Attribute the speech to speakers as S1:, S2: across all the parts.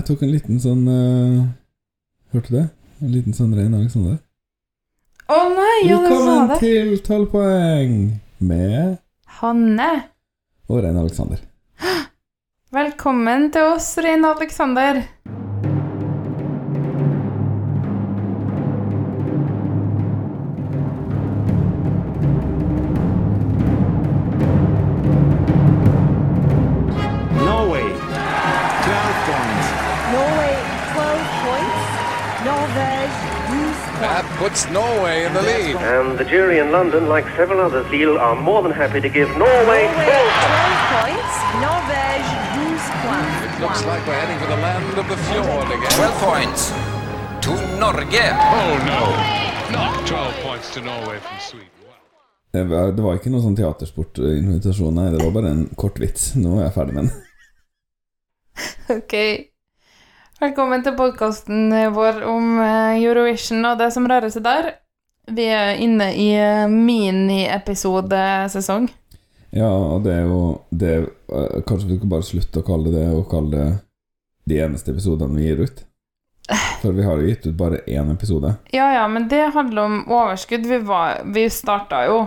S1: Jeg tok en liten sånn uh, Hørte du det? En liten sånn Rein Alexander.
S2: Å nei, ja, det var
S1: Velkommen til 12 poeng med
S2: Hanne.
S1: og Rein Alexander.
S2: Velkommen til oss, Rein Alexander.
S3: Puts Norway in the lead.
S4: And the jury in London, like several others, Lille, are more than happy to give Norway
S5: Norway
S4: 12
S5: 12 points. Norvège 12 points.
S3: Looks like we're heading for the land of the fjord again.
S6: 12 points to Norge.
S7: Oh no, not 12 points to Norway from Sweden. Wow.
S1: Det var, det var ikke noe sånn teatersportinvitasjon, nei. Det var bare en kort vits. Nå er jeg ferdig med den.
S2: Ok. Velkommen til podkasten vår om eh, Eurovision og det som rører seg der. Vi er inne i eh, miniepisodesesong.
S1: Ja, og det er jo det, eh, Kanskje vi skal bare slutte å kalle det det, og kalle det de eneste episodene vi gir ut? For vi har jo gitt ut bare én episode.
S2: Ja, ja, men det handler om overskudd. Vi, var, vi starta jo,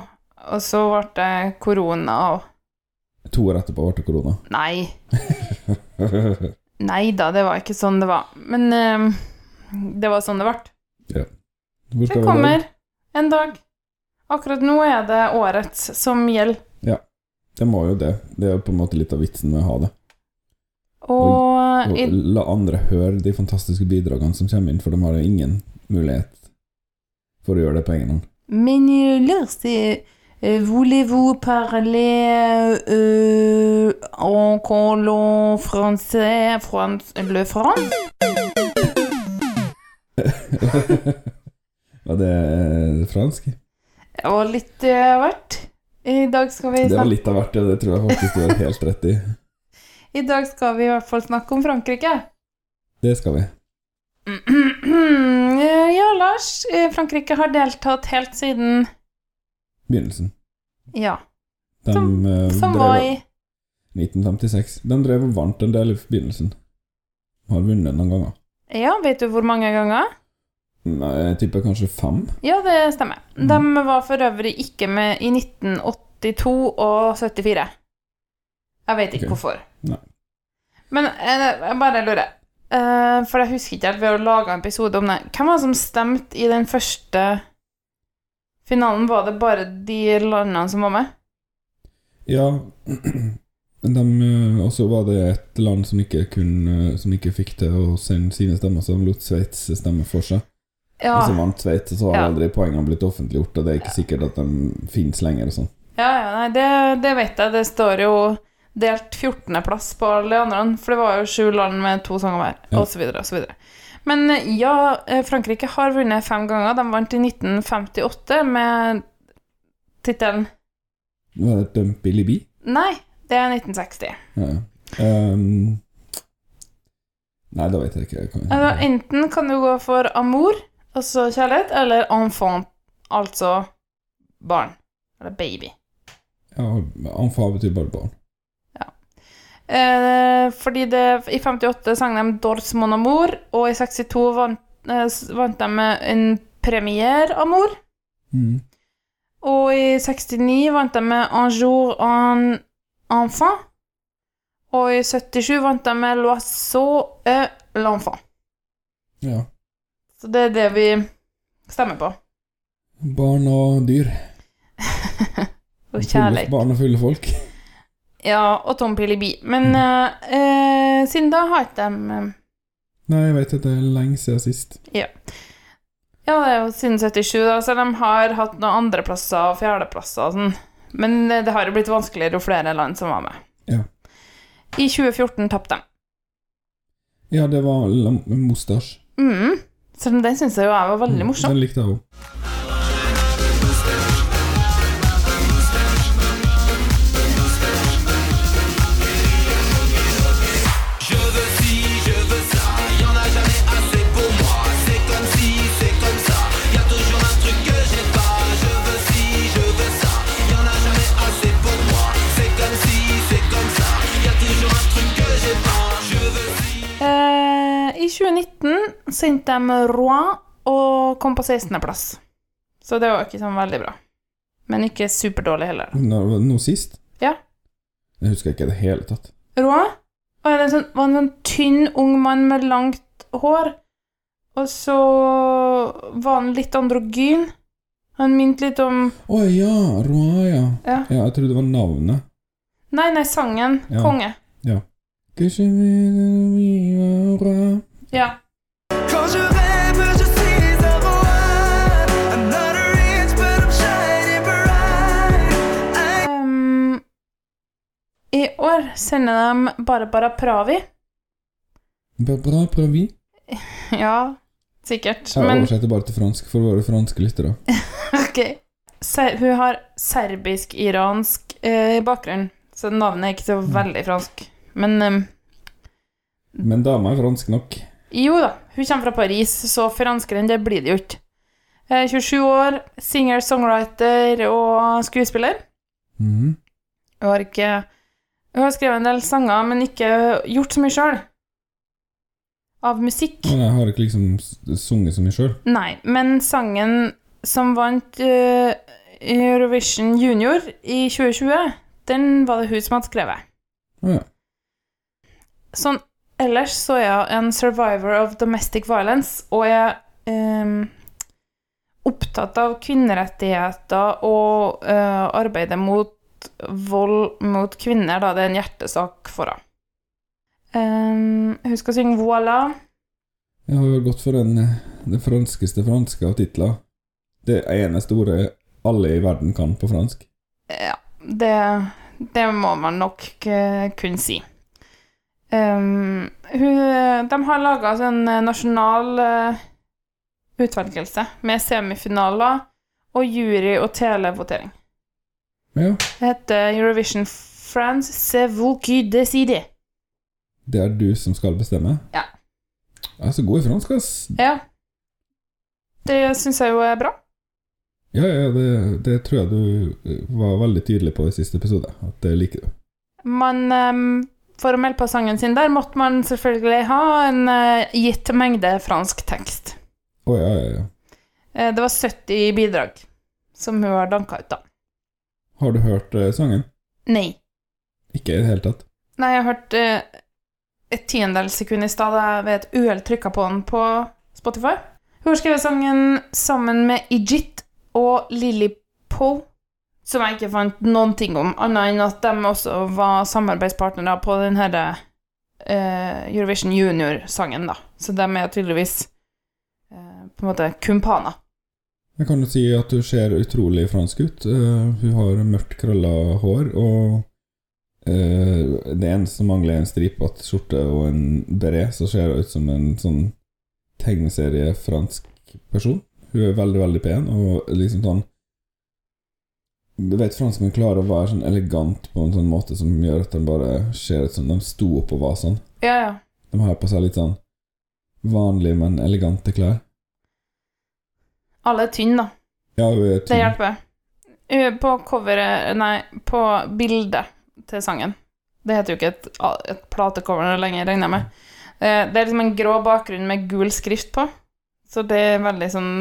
S2: og så ble det korona
S1: To år etterpå ble det korona.
S2: Nei. Nei da, det var ikke sånn det var. Men eh, det var sånn det ble.
S1: Hvor
S2: Det
S1: skal vi
S2: kommer en dag. Akkurat nå er det årets som gjelder. Ja.
S1: Det må jo det. Det er jo på en måte litt av vitsen med å ha det.
S2: Og
S1: Og
S2: i,
S1: la andre høre de fantastiske bidragene som kommer inn, for de har jo ingen mulighet for å gjøre det på egen hånd.
S2: jeg lurer euh, Voulez-vous parler euh, encore le français, France, le France?
S1: Var det eh, fransk?
S2: Det var litt av hvert. I dag skal vi
S1: Det var litt av hvert, ja. Det tror jeg faktisk du har helt rett i.
S2: I dag skal vi i hvert fall snakke om Frankrike.
S1: Det skal vi.
S2: ja, Lars. eh, Frankrike har deltatt helt siden
S1: Begynnelsen.
S2: Ja,
S1: De,
S2: Som-
S1: eh,
S2: som
S1: drev-
S2: var i
S1: 1956. De drev og vant en del i begynnelsen. Har vunnet noen ganger.
S2: Ja, vet du hvor mange ganger?
S1: Nei, jeg tipper kanskje fem.
S2: Ja, det stemmer. De var for øvrig ikke med i 1982 og 74. Jeg vet ikke
S1: okay.
S2: hvorfor.
S1: Nei.
S2: Men eh, jeg bare lurer. Eh, for jeg husker ikke helt ved å lage en episode om det. Hvem var det som stemte i den første finalen? Var det bare de landene som var med?
S1: Ja de, eh, Og så var det et land som ikke, kunne, som ikke fikk til å sende sine stemmer, så de lot Sveits stemme for seg.
S2: Ja,
S1: Og så vant Sveits, og så har
S2: Ja.
S1: aldri poengene blitt offentliggjort, og det er ikke sikkert at de finnes lenger og sånn.
S2: ja, ja nei, det, det vet jeg. Det står jo delt 14.-plass på alle de andre, for det var jo sju land med to sanger hver,
S1: Ja.
S2: og så Men ja, eh, Frankrike har vunnet fem ganger. De vant i 1958 med tittelen
S1: Var det Billy B?
S2: Nei, det er 1960.
S1: Ja. Um, nei, da vet jeg ikke. Jeg kan,
S2: enten kan du gå for amour, altså kjærlighet, eller enfant, altså barn. Eller baby.
S1: ja, Enfant betyr bare barn.
S2: Eh, fordi det, i 58 sang de Dors mon amour, og i 62 vant, eh, vant de en premier amour.
S1: Mm.
S2: Og i 69 vant de med Un jour en enfant. Og i 77 vant de med L'oiseau et l'enfant.
S1: Ja.
S2: Så det er det vi stemmer på.
S1: Barn og dyr.
S2: Og kjærlighet.
S1: Barn og fulle folk.
S2: Ja, og Tom Pilibi. Men mm. eh, siden da har ikke de eh,
S1: Nei, jeg vet at det er lenge siden sist.
S2: Ja, ja, det er jo siden 77, da, så de har hatt noen andreplasser og fjerdeplasser og sånn. Men eh, det har jo blitt vanskeligere jo flere land som var med.
S1: Ja.
S2: I 2014 tapte de.
S1: Ja, det var Mostasj.
S2: Mm. Selv om den syns jeg jo jeg var veldig morsom.
S1: Den likte jeg òg.
S2: 2019 sendte de Rouen og kom på 16.-plass. Så det var ikke sånn veldig bra. Men ikke superdårlig heller.
S1: Nå, nå sist?
S2: Ja.
S1: Jeg husker ikke i det hele tatt.
S2: Rouen var en sånn, var en sånn tynn, ung mann med langt hår. Og så var han litt androgyn. Han minte litt om
S1: Å ja, Roa, ja.
S2: Ja.
S1: ja. Jeg trodde det var navnet.
S2: Nei, nei, sangen.
S1: Ja.
S2: Konge.
S1: Que
S2: Ja. I år sender de Barbara Pravi.
S1: Barbara pravi.
S2: Ja, sikkert.
S1: Jeg
S2: Men
S1: oversetter bare til fransk for våre franske lyttere.
S2: ok. Ser, hun har serbisk-iransk eh, bakgrunn, så navnet er ikke så veldig fransk. Men ehm,
S1: Men dama er fransk nok.
S2: Jo da, hun kommer fra Paris, så franskere enn det blir det jo ikke. Eh, 27 år, singer-songwriter og skuespiller.
S1: Mm.
S2: Hun har ikke Hun har skrevet en del sanger, men ikke gjort så mye sjøl. Av musikk.
S1: Men jeg har ikke liksom sunget så mye sjøl.
S2: Nei, men sangen som vant uh, Eurovision Junior i 2020, den var det hun som hadde skrevet.
S1: Ja.
S2: Sånn ellers så er jeg en survivor of domestic violence, og er um, opptatt av kvinnerettigheter og uh, arbeidet mot vold mot kvinner, da det er en hjertesak for henne. Um, hun skal synge 'Voilà'.
S1: Jeg har jo gått for den, den franskeste franske av titler. Det eneste ordet alle i verden kan på fransk.
S2: Ja, det, det må man nok eh, kunne si. Um, hun, de har laga sånn eh, nasjonal uh, utvelgelse med semifinaler og jury- og televotering.
S1: Ja,
S2: Det heter Eurovision France, c'est vous qui décidez.
S1: det er du som skal bestemme?
S2: Ja.
S1: Jeg er så god i fransk, ass.
S2: Ja. Det syns jeg jo er bra.
S1: Ja, ja, det, det tror jeg du eh, var veldig tydelig på i siste episode, at det liker du.
S2: Man, ehm, for å melde på sangen sin der, måtte man selvfølgelig ha en eh, gitt mengde fransk tekst.
S1: Oh, ja, ja, ja.
S2: Det var 70 bidrag som hun har danka ut, da.
S1: Har du hørt eh, sangen?
S2: Nei.
S1: Ikke i det hele tatt?
S2: Nei, jeg hørte eh, et tiendedels sekund i stad da jeg ved et uhell trykka på den på Spotify. Hun har skrevet sangen sammen med Ijit og Lily Poe, som jeg ikke fant noen ting om, annet enn at de også var samarbeidspartnere på den herre uh, Eurovision Junior-sangen, da. Så de er tydeligvis uh, på en måte kumpaner.
S1: Jeg kan jo si at hun ser utrolig fransk ut. Uh, hun har mørkt krølla hår, og eh, det eneste mangler, er en stripete skjorte og en beret, så ser hun ut som en sånn tegneserie-fransk person. Hun er veldig, veldig pen, og liksom sånn Du vet franskmenn klarer å være sånn elegant på en sånn måte som gjør at de bare ser ut som de sto opp og var sånn.
S2: Ja, ja.
S1: De har på seg litt sånn vanlige, men elegante klær.
S2: Alle er tynne, da.
S1: Ja, hun er tynn.
S2: Det hjelper. Uh, På coveret Nei, på bildet til sangen Det heter jo ikke et, et platecover lenger, regner jeg med. Eh, Det er liksom en grå bakgrunn med gul skrift på. Så det er veldig sånn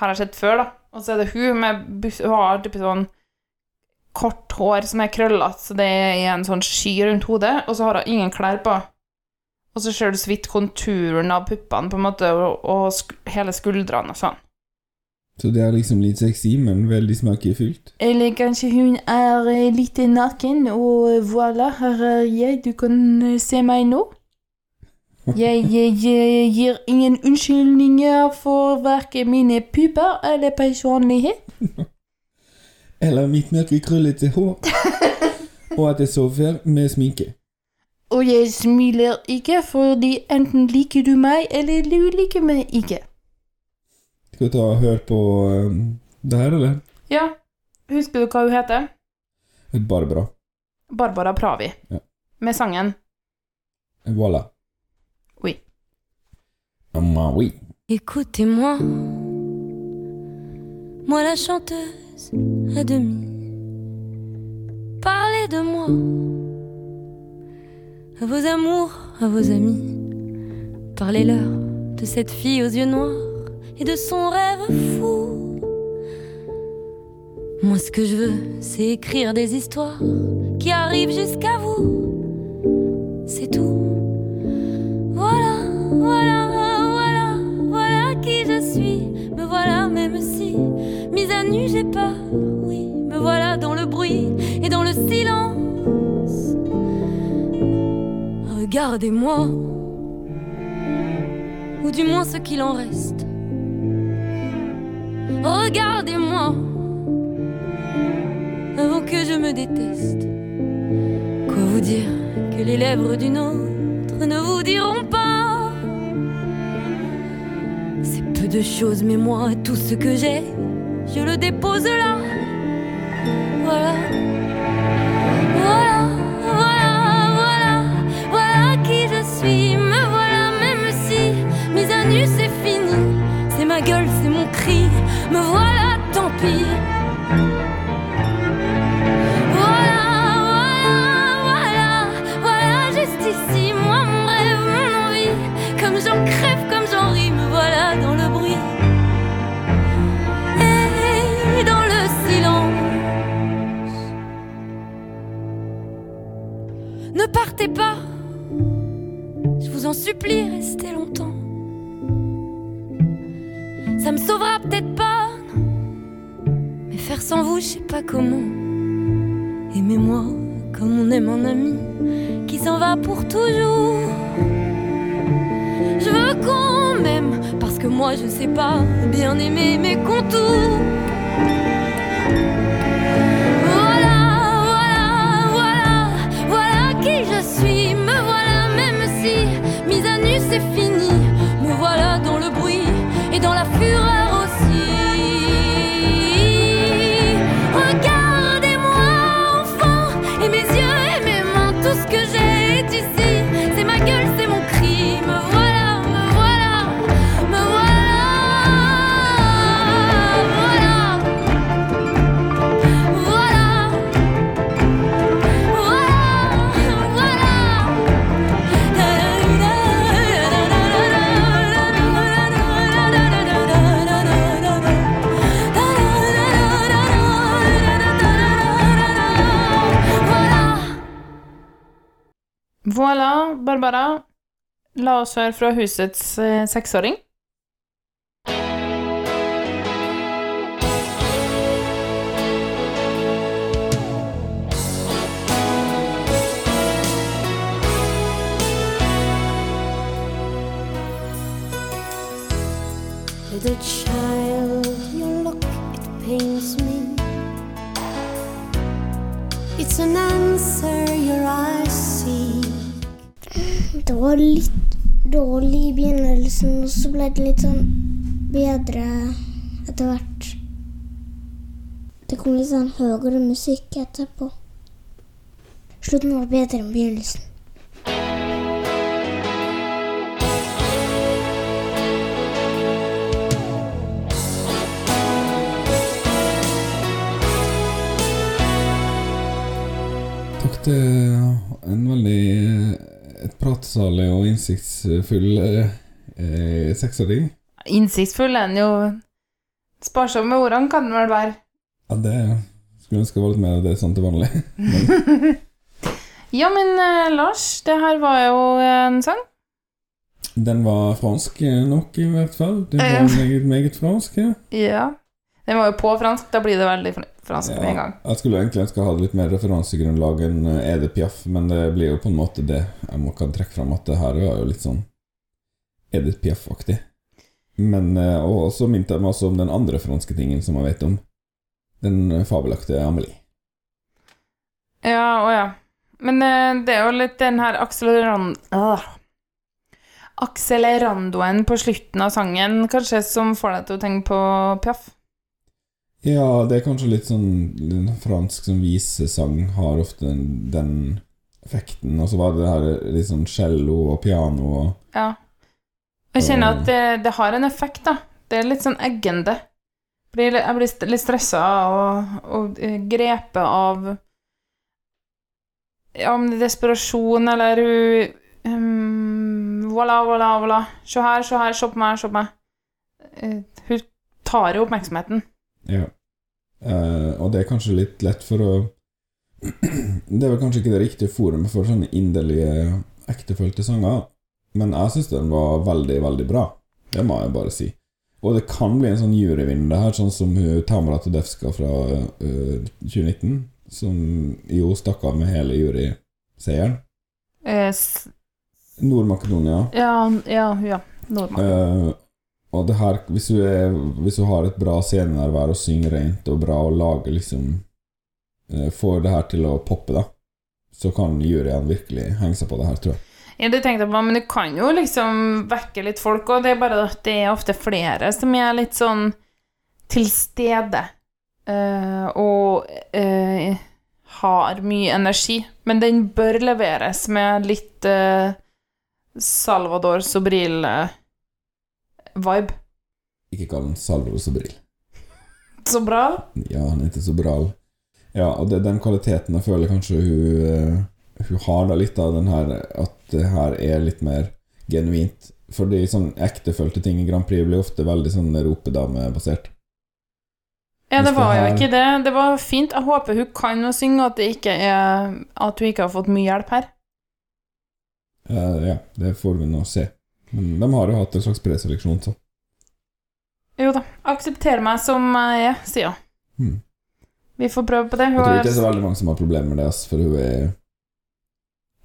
S2: Har jeg sett før, da. Og så er det hun med bus Hun har type sånn kort hår som er krøllete, så det er en sånn sky rundt hodet, og så har hun ingen klær på. Og så ser du så vidt konturen av puppene, på en måte, og, og sk hele skuldrene og sånn.
S1: Så det er liksom litt sexy, men veldig smakefullt.
S2: Eller kanskje hun er litt naken, og voilà, her er jeg, du kan se meg nå. Jeg, jeg, jeg gir ingen unnskyldninger for hverken mine pupper eller personlighet.
S1: Eller mitt mørke, krøllete hår. Og at jeg sover med sminke.
S2: Og jeg smiler ikke, fordi enten liker du meg, eller du liker meg ikke.
S1: Skal vi ta og høre på um, det her, eller?
S2: Ja, husker du hva hun heter?
S1: Barbara.
S2: Barbara Pravi.
S1: Ja.
S2: Med sangen
S1: Voilà. Ma, oui.
S8: Écoutez-moi, moi la chanteuse à demi. Parlez de moi à vos amours, à vos amis. par les leurs de cette fille aux yeux noirs et de son rêve fou. Moi, ce que je veux, c'est écrire des histoires qui arrivent jusqu'à vous. Peur. Oui, me voilà dans le bruit et dans le silence. Regardez-moi, ou du moins ce qu'il en reste. Regardez-moi, avant que je me déteste. Quoi vous dire que les lèvres d'une autre ne vous diront pas? C'est peu de choses, mais moi, tout ce que j'ai, je le dépose là. Voilà. Voilà, voilà, voilà, voilà qui je suis. Me voilà, même si mise à nu, c'est fini. C'est ma gueule, c'est mon cri. Me voilà, tant pis. Je sais pas comment. Aimez-moi comme on aime un ami qui s'en va pour toujours. Je veux qu'on m'aime parce que moi je sais pas bien aimer mes contours. Voilà, voilà, voilà, voilà qui je suis. Me voilà, même si mise à nu c'est fini. Me voilà dans le bruit et dans la fureur Voilà,
S2: Barbara. La oss høre fra husets eh, seksåring.
S9: Little
S10: litt dårlig i begynnelsen, og så ble det litt sånn bedre etter hvert. Det kom litt sånn høyere musikk etterpå. Slutten var bedre enn begynnelsen.
S1: Takk til en veldig et pratsalig og innsiktsfull eh, eh, seksåring.
S2: Innsiktsfull er den jo. Sparsom med ordene kan den vel være.
S1: Ja, det skulle ønske var litt mer av det sånn til vanlig. Men
S2: Ja, men eh, Lars, det her var jo en sang.
S1: den var fransk nok, i hvert fall. Den var meget, meget fransk. Ja.
S2: Ja. Den var jo på fransk, da blir det veldig fr- ja, med en gang.
S1: Jeg skulle egentlig ønske jeg hadde litt mer referansegrunnlag enn Ede Edith Piaf, men det blir jo på en måte det jeg må kan trekke fram, at det her var jo litt sånn Edith Piaf-aktig. Men eh, Og så minte jeg meg også om den andre franske tingen som jeg vet om. Den eh, fabelaktige Amelie.
S2: Ja, å ja. Men eh, det er jo litt den her akseleran... Ah. Akselerandoen på slutten av sangen kanskje som får deg til å tenke på Piaf.
S1: Ja, det er kanskje litt sånn en fransk sånn visesang har ofte den, den effekten. Og så var det her litt sånn cello og piano og
S2: Ja. Jeg kjenner at det, det har en effekt, da. Det er litt sånn eggende. Jeg blir litt stressa og, og eh, grepet av Ja, om det er desperasjon eller um, Voilà, voilà, voilà. Se her, se her, se på meg, se på meg. Eh, hun tar jo oppmerksomheten.
S1: Ja. Uh, og det er kanskje litt lett for å Det er vel kanskje ikke det riktige forumet for sånne inderlige, ektefølte sanger, men jeg syns den var veldig, veldig bra. Det må jeg bare si. Og det kan bli en sånn juryvinner her, sånn som Tamara Tedevska fra uh, 2019, som jo stakk av med hele juryseieren.
S2: Eh,
S1: Nord-Makedonia.
S2: ja, ja, ja. Nordmann.
S1: Eh, og det her, hvis du, er, hvis du har et bra scenenærvær og synger rent og bra og lager liksom eh, Får det her til å poppe, da, så kan juryen virkelig henge seg på det her, tror jeg.
S2: Ja, det tenkte jeg på, men du kan jo liksom vekke litt folk, og det er bare at det er ofte flere som er litt sånn til stede. uh, og uh, har mye energi. Men den bør leveres med litt uh, Salvador Sobril-vibe.
S1: Ikke kall den Salvador Sobril.
S2: Så bra.
S1: Ja, han heter Sobral. Ja, og det er den kvaliteten jeg føler kanskje hun, eh, hun har da litt av den her At det her er litt mer genuint. Fordi sånn ektefølte ting i Grand Prix blir ofte veldig sånn ropedamebasert.
S2: Ja, det var jo ikke det. Det var fint. Jeg håper hun kan å synge, og at, at hun ikke har fått mye hjelp her.
S1: Uh, ja, det får vi nå se. Men de har jo hatt en slags preseleksjon, så.
S2: Jo da. Aksepter meg som jeg er, sier hun.
S1: Hmm.
S2: Vi får prøve på det.
S1: Jeg tror ikke det er så veldig mange som har problemer med det, for hun er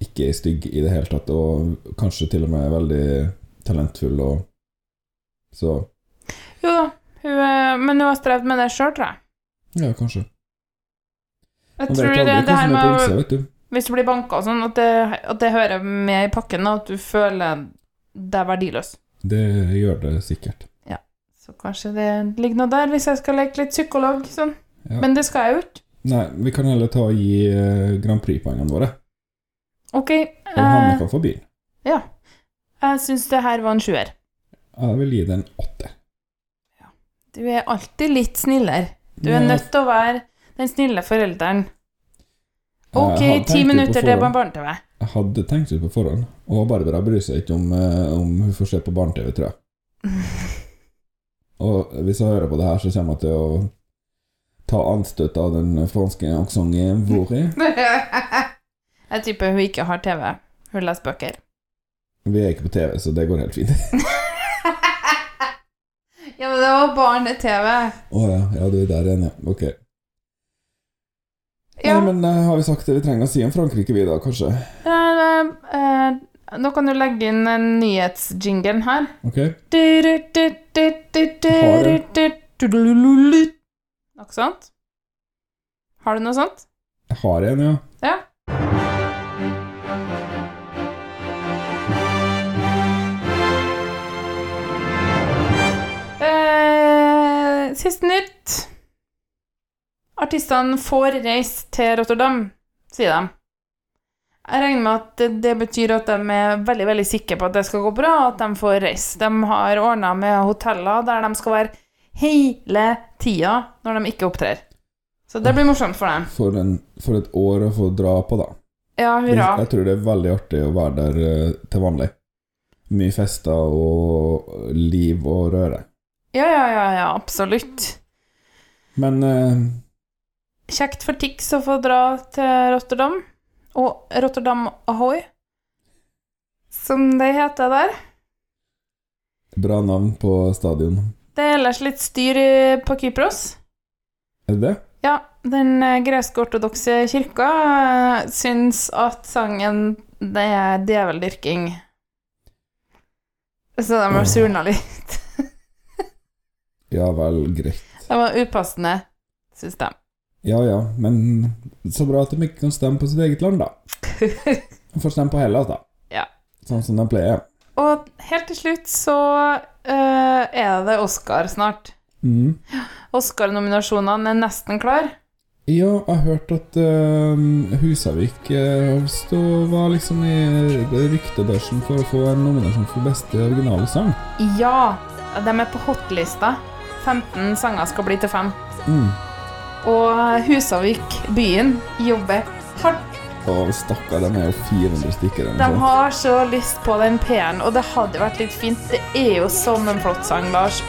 S1: ikke stygg i det hele tatt, og kanskje til og med veldig talentfull og Så
S2: Jo da. Hun er, men hun har strevd med det sjøl, tror jeg.
S1: ja, kanskje.
S2: Jeg
S1: Man
S2: tror det, det,
S1: det
S2: her
S1: er
S2: med
S1: innsida.
S2: Hvis du blir banka og sånn, at det, at det hører med i pakken, at du føler deg verdiløs.
S1: Det gjør det sikkert. Ja.
S2: Så kanskje det ligger noe der, hvis jeg skal leke litt psykolog. Sånn.
S1: Ja.
S2: Men det skal jeg jo ikke.
S1: Nei, vi kan heller ta og gi eh, Grand Prix-poengene våre,
S2: Ok.
S1: og Hanne
S2: Eh,
S1: kan få bilen.
S2: ja. Jeg syns det her var en sjuer.
S1: Jeg vil gi det en åtter.
S2: Du er alltid litt snillere. Du er nødt til å være den snille forelderen. Ok, ti minutter, det er på barne-TV.
S1: Jeg hadde tenkt ut på forhånd, og Barbara bryr seg ikke om, eh, om hun får se på barne-TV, tror jeg. Og hvis jeg hører på det her, så kommer jeg til å ta anstøt av den franske aksenten vår.
S2: Jeg tipper hun ikke har TV. Hun leser bøker.
S1: Vi er ikke på TV, så det går helt fint.
S2: Ja, men det var barne-TV.
S1: Å ja, ja, du er der igjen, ja. Ok.
S2: Ja.
S1: Nei, men uh, har vi sagt det vi trenger å si om Frankrike, vi da, kanskje?
S2: Uh, uh, nå kan du legge inn en nyhetsjingle her.
S1: Ok?
S2: Noe sånt? Har du noe sånt?
S1: Jeg har en, ja.
S2: Ja. Eh, siste nytt. Artistene får reise til Rotterdam, sier de. Jeg regner med at det, betyr at de er veldig veldig sikre på at det skal gå bra, at de får reise. De har ordna med hoteller der de skal være hele tida når de ikke opptrer. Så det blir morsomt for dem.
S1: For, en, for et år å få dra på, da.
S2: Ja, hurra.
S1: Jeg tror det er veldig artig å være der eh, til vanlig. Mye fester og liv og røre.
S2: Ja, ja, ja, ja, absolutt.
S1: Men eh,
S2: Kjekt for Tix å få dra til Rotterdam. Og Rotterdam Ahoy, som det heter der.
S1: bra navn på stadion.
S2: Det er ellers litt styr på Kypros.
S1: Er det det?
S2: Ja, den eh, gresk-ortodokse kirka eh, syns at sangen det er djeveldyrking. Så de har surna litt.
S1: Ja vel, greit.
S2: Det var upassende, syns de.
S1: Ja ja, men så bra at de ikke kan stemme på sitt eget land, da. De får stemme på Hellas, da.
S2: Ja.
S1: Sånn som de pleier.
S2: Og helt til slutt så uh, er det Oscar snart.
S1: Mm.
S2: Oscar-nominasjonene er nesten klar.
S1: Ja, jeg hørte at uh, Husavik uh, var liksom i ryktebørsen for å få en nominasjon for beste originale sang.
S2: Ja, de er på hotlista. 15 sanger skal bli til 5.
S1: Mm.
S2: Og Husavik, byen, jobber hardt
S1: Og stakkar, de er jo 400 stykker.
S2: De har så lyst på den P-en, og det hadde vært litt fint. Det er jo sånn en flott sang, Lars.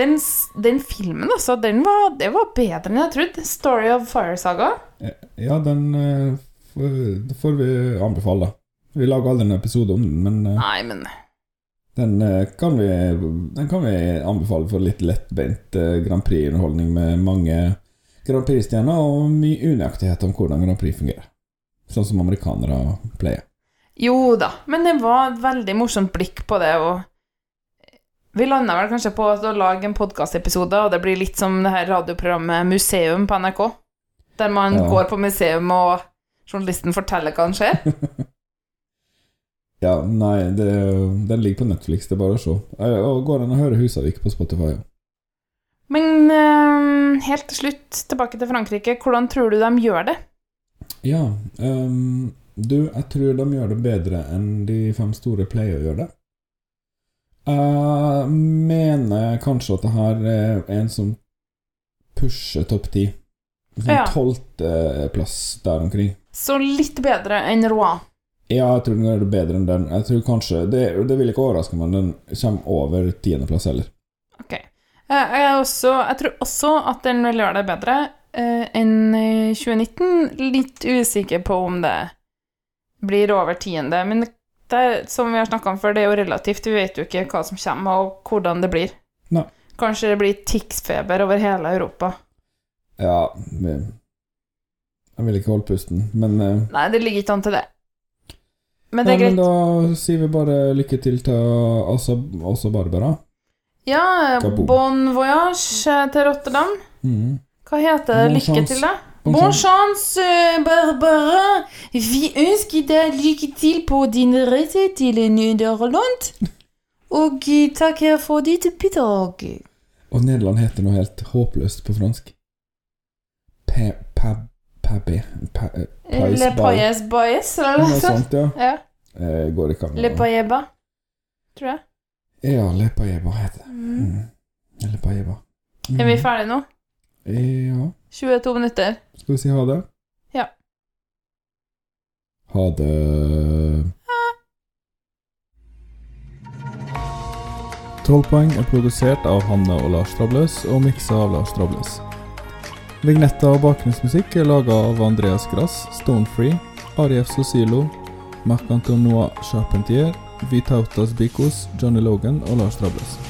S2: Den, den filmen, altså, den var, det var bedre enn jeg trodde. Story of Fire Saga.
S1: Ja, den eh, får, vi anbefale. Vi lager aldri en episode om den, men eh,
S2: Nei, men
S1: den, eh, kan vi, den kan vi anbefale for litt lettbeint eh, Grand Prix-underholdning med mange Grand Prix-stjerner og mye unøyaktighet om hvordan Grand Prix fungerer. Sånn som amerikanere pleier.
S2: Jo da, men det var et veldig morsomt blikk på det, og vi landa vel kanskje på å lage en podkastepisode, og det blir litt som det her radioprogrammet Museum på NRK, der man
S1: Ja.
S2: går på museum, og journalisten forteller hva som skjer.
S1: Ja, nei, det, den ligger på Netflix, det er bare å se. Og går an å høre Husavik på Spotify. Ja.
S2: Men eh, helt til slutt, tilbake til Frankrike. Hvordan tror du de gjør det?
S1: Ja, ehm, du, jeg tror de gjør det bedre enn de fem store pleier å gjøre det. Jeg mener kanskje at det her er en som pusher topp ti. Sånn
S2: Ja.
S1: tolvteplass der omkring.
S2: Så litt bedre enn Rouen.
S1: Ja, jeg tror den er bedre enn den. Jeg tror kanskje, Det, det vil ikke overraske meg om den kommer over tiendeplass heller.
S2: Ok. Eh, Jeg, også, jeg tror også at den vil gjøre det bedre eh, enn 2019. Litt usikker på om det blir over tiende, men det er, som vi har snakka om før, det er jo relativt. Vi vet jo ikke hva som kommer, og hvordan det blir.
S1: Nei.
S2: Kanskje det blir Tix-feber over hele Europa.
S1: Ja vi- Jeg vil ikke holde pusten, men eh,
S2: Nei, det ligger ikke an til det. Men det er greit.
S1: men da sier vi bare lykke til til Asa, Asa Barbara.
S2: Ja,
S1: Kaboom.
S2: bon voyage til Rotterdam.
S1: Mm.
S2: Hva heter det? Lykke til, da?
S1: Bon chance.
S2: eh, Barbara. Vi ønsker deg lykke til på din reise til Nederland. Og takk takker for ditt bidrag.
S1: Og Nederland heter noe helt håpløst på fransk. Eh, Pais
S2: Le. Payes Bayes, eller noe sånt?
S1: ja. Eh, går ikke an
S2: Le Payeba, tror jeg.
S1: Ja, Le Payeba heter det.
S2: Mm.
S1: Mm. Le Payeba.
S2: Er vi ferdige nå?
S1: Ja.
S2: 22 minutter.
S1: Skal vi si ha det?
S2: Ja.
S1: Ha det.
S11: Trollpoeng er produsert av Hanne og Lars Trabløs og miksa av Lars Trabløs. Vignetter og bakgrunnsmusikk er laga av Andreas Grass, Stonefree, Arief Sosilo, Marc-Antonois Charpentier, Vitautas Bikos, Johnny Logan og Lars Trabløs.